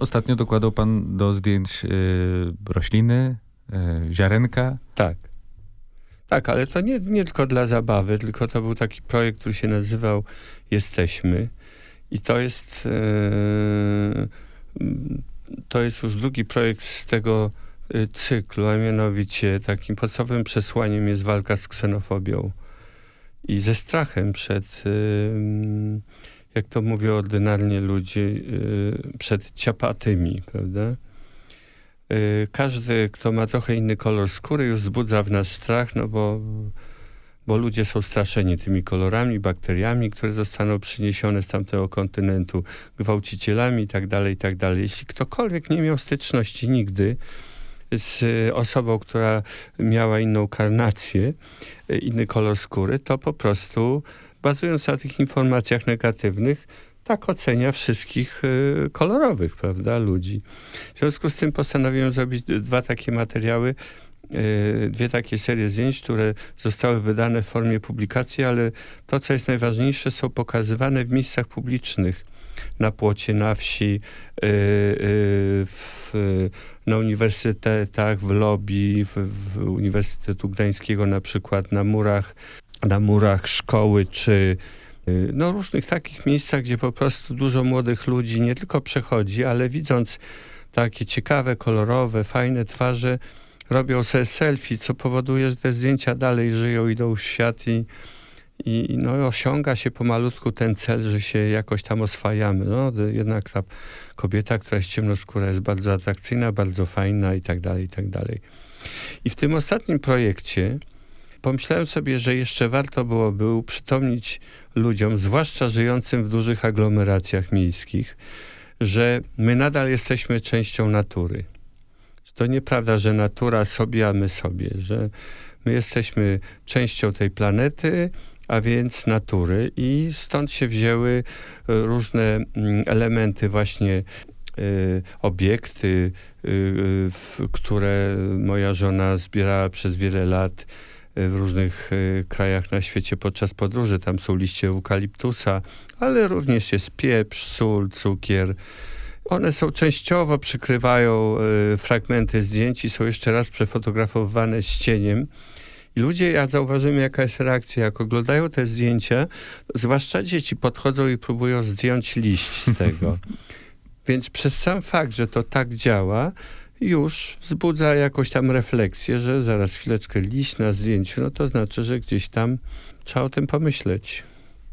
Ostatnio dokładał pan do zdjęć y, rośliny, y, ziarenka. Tak. Tak, ale to nie, nie tylko dla zabawy, tylko to był taki projekt, który się nazywał Jesteśmy. I to jest, e, to jest już drugi projekt z tego e, cyklu, a mianowicie takim podstawowym przesłaniem jest walka z ksenofobią i ze strachem przed, e, jak to mówią ordynarnie ludzie, przed ciapatymi, prawda? Każdy, kto ma trochę inny kolor skóry, już wzbudza w nas strach, no bo bo ludzie są straszeni tymi kolorami, bakteriami, które zostaną przyniesione z tamtego kontynentu, gwałcicielami itd., tak itd. Tak Jeśli ktokolwiek nie miał styczności nigdy z osobą, która miała inną karnację, inny kolor skóry, to po prostu bazując na tych informacjach negatywnych, tak ocenia wszystkich y, kolorowych, prawda, ludzi. W związku z tym postanowiłem zrobić dwa takie materiały, Y, dwie takie serie zdjęć, które zostały wydane w formie publikacji, ale to, co jest najważniejsze, są pokazywane w miejscach publicznych. Na płocie, na wsi, y, w, na uniwersytetach, w lobby, w, w Uniwersytetu Gdańskiego na przykład, na murach, na murach szkoły, czy no, różnych takich miejscach, gdzie po prostu dużo młodych ludzi nie tylko przechodzi, ale widząc takie ciekawe, kolorowe, fajne twarze, robią sobie selfie, co powoduje, że te zdjęcia dalej żyją, idą w świat i, i no, osiąga się pomalutku ten cel, że się jakoś tam oswajamy. No, jednak ta kobieta, która jest ciemnoskóra, jest bardzo atrakcyjna, bardzo fajna i tak dalej, i tak dalej. I w tym ostatnim projekcie pomyślałem sobie, że jeszcze warto byłoby uprzytomnić ludziom, zwłaszcza żyjącym w dużych aglomeracjach miejskich, że my nadal jesteśmy częścią natury. To nieprawda, że natura sobie, a my sobie, że my jesteśmy częścią tej planety, a więc natury? I stąd się wzięły e, różne mm, elementy właśnie y, obiekty, y, które moja żona zbierała przez wiele lat w różnych krajach na świecie podczas podróży. Tam są liście eukaliptusa, ale również jest pieprz, sól, cukier, one są częściowo przykrywają y, fragmenty zdjęć i są jeszcze raz przefotografowane z cieniem. I ludzie, ja zauważyłem, jaka jest reakcja. Jak oglądają te zdjęcia, zwłaszcza dzieci podchodzą i próbują zdjąć liść z tego. Więc przez sam fakt, że to tak działa, już wzbudza jakąś tam refleksję, że zaraz chwileczkę liść na zdjęciu, no to znaczy, że gdzieś tam trzeba o tym pomyśleć.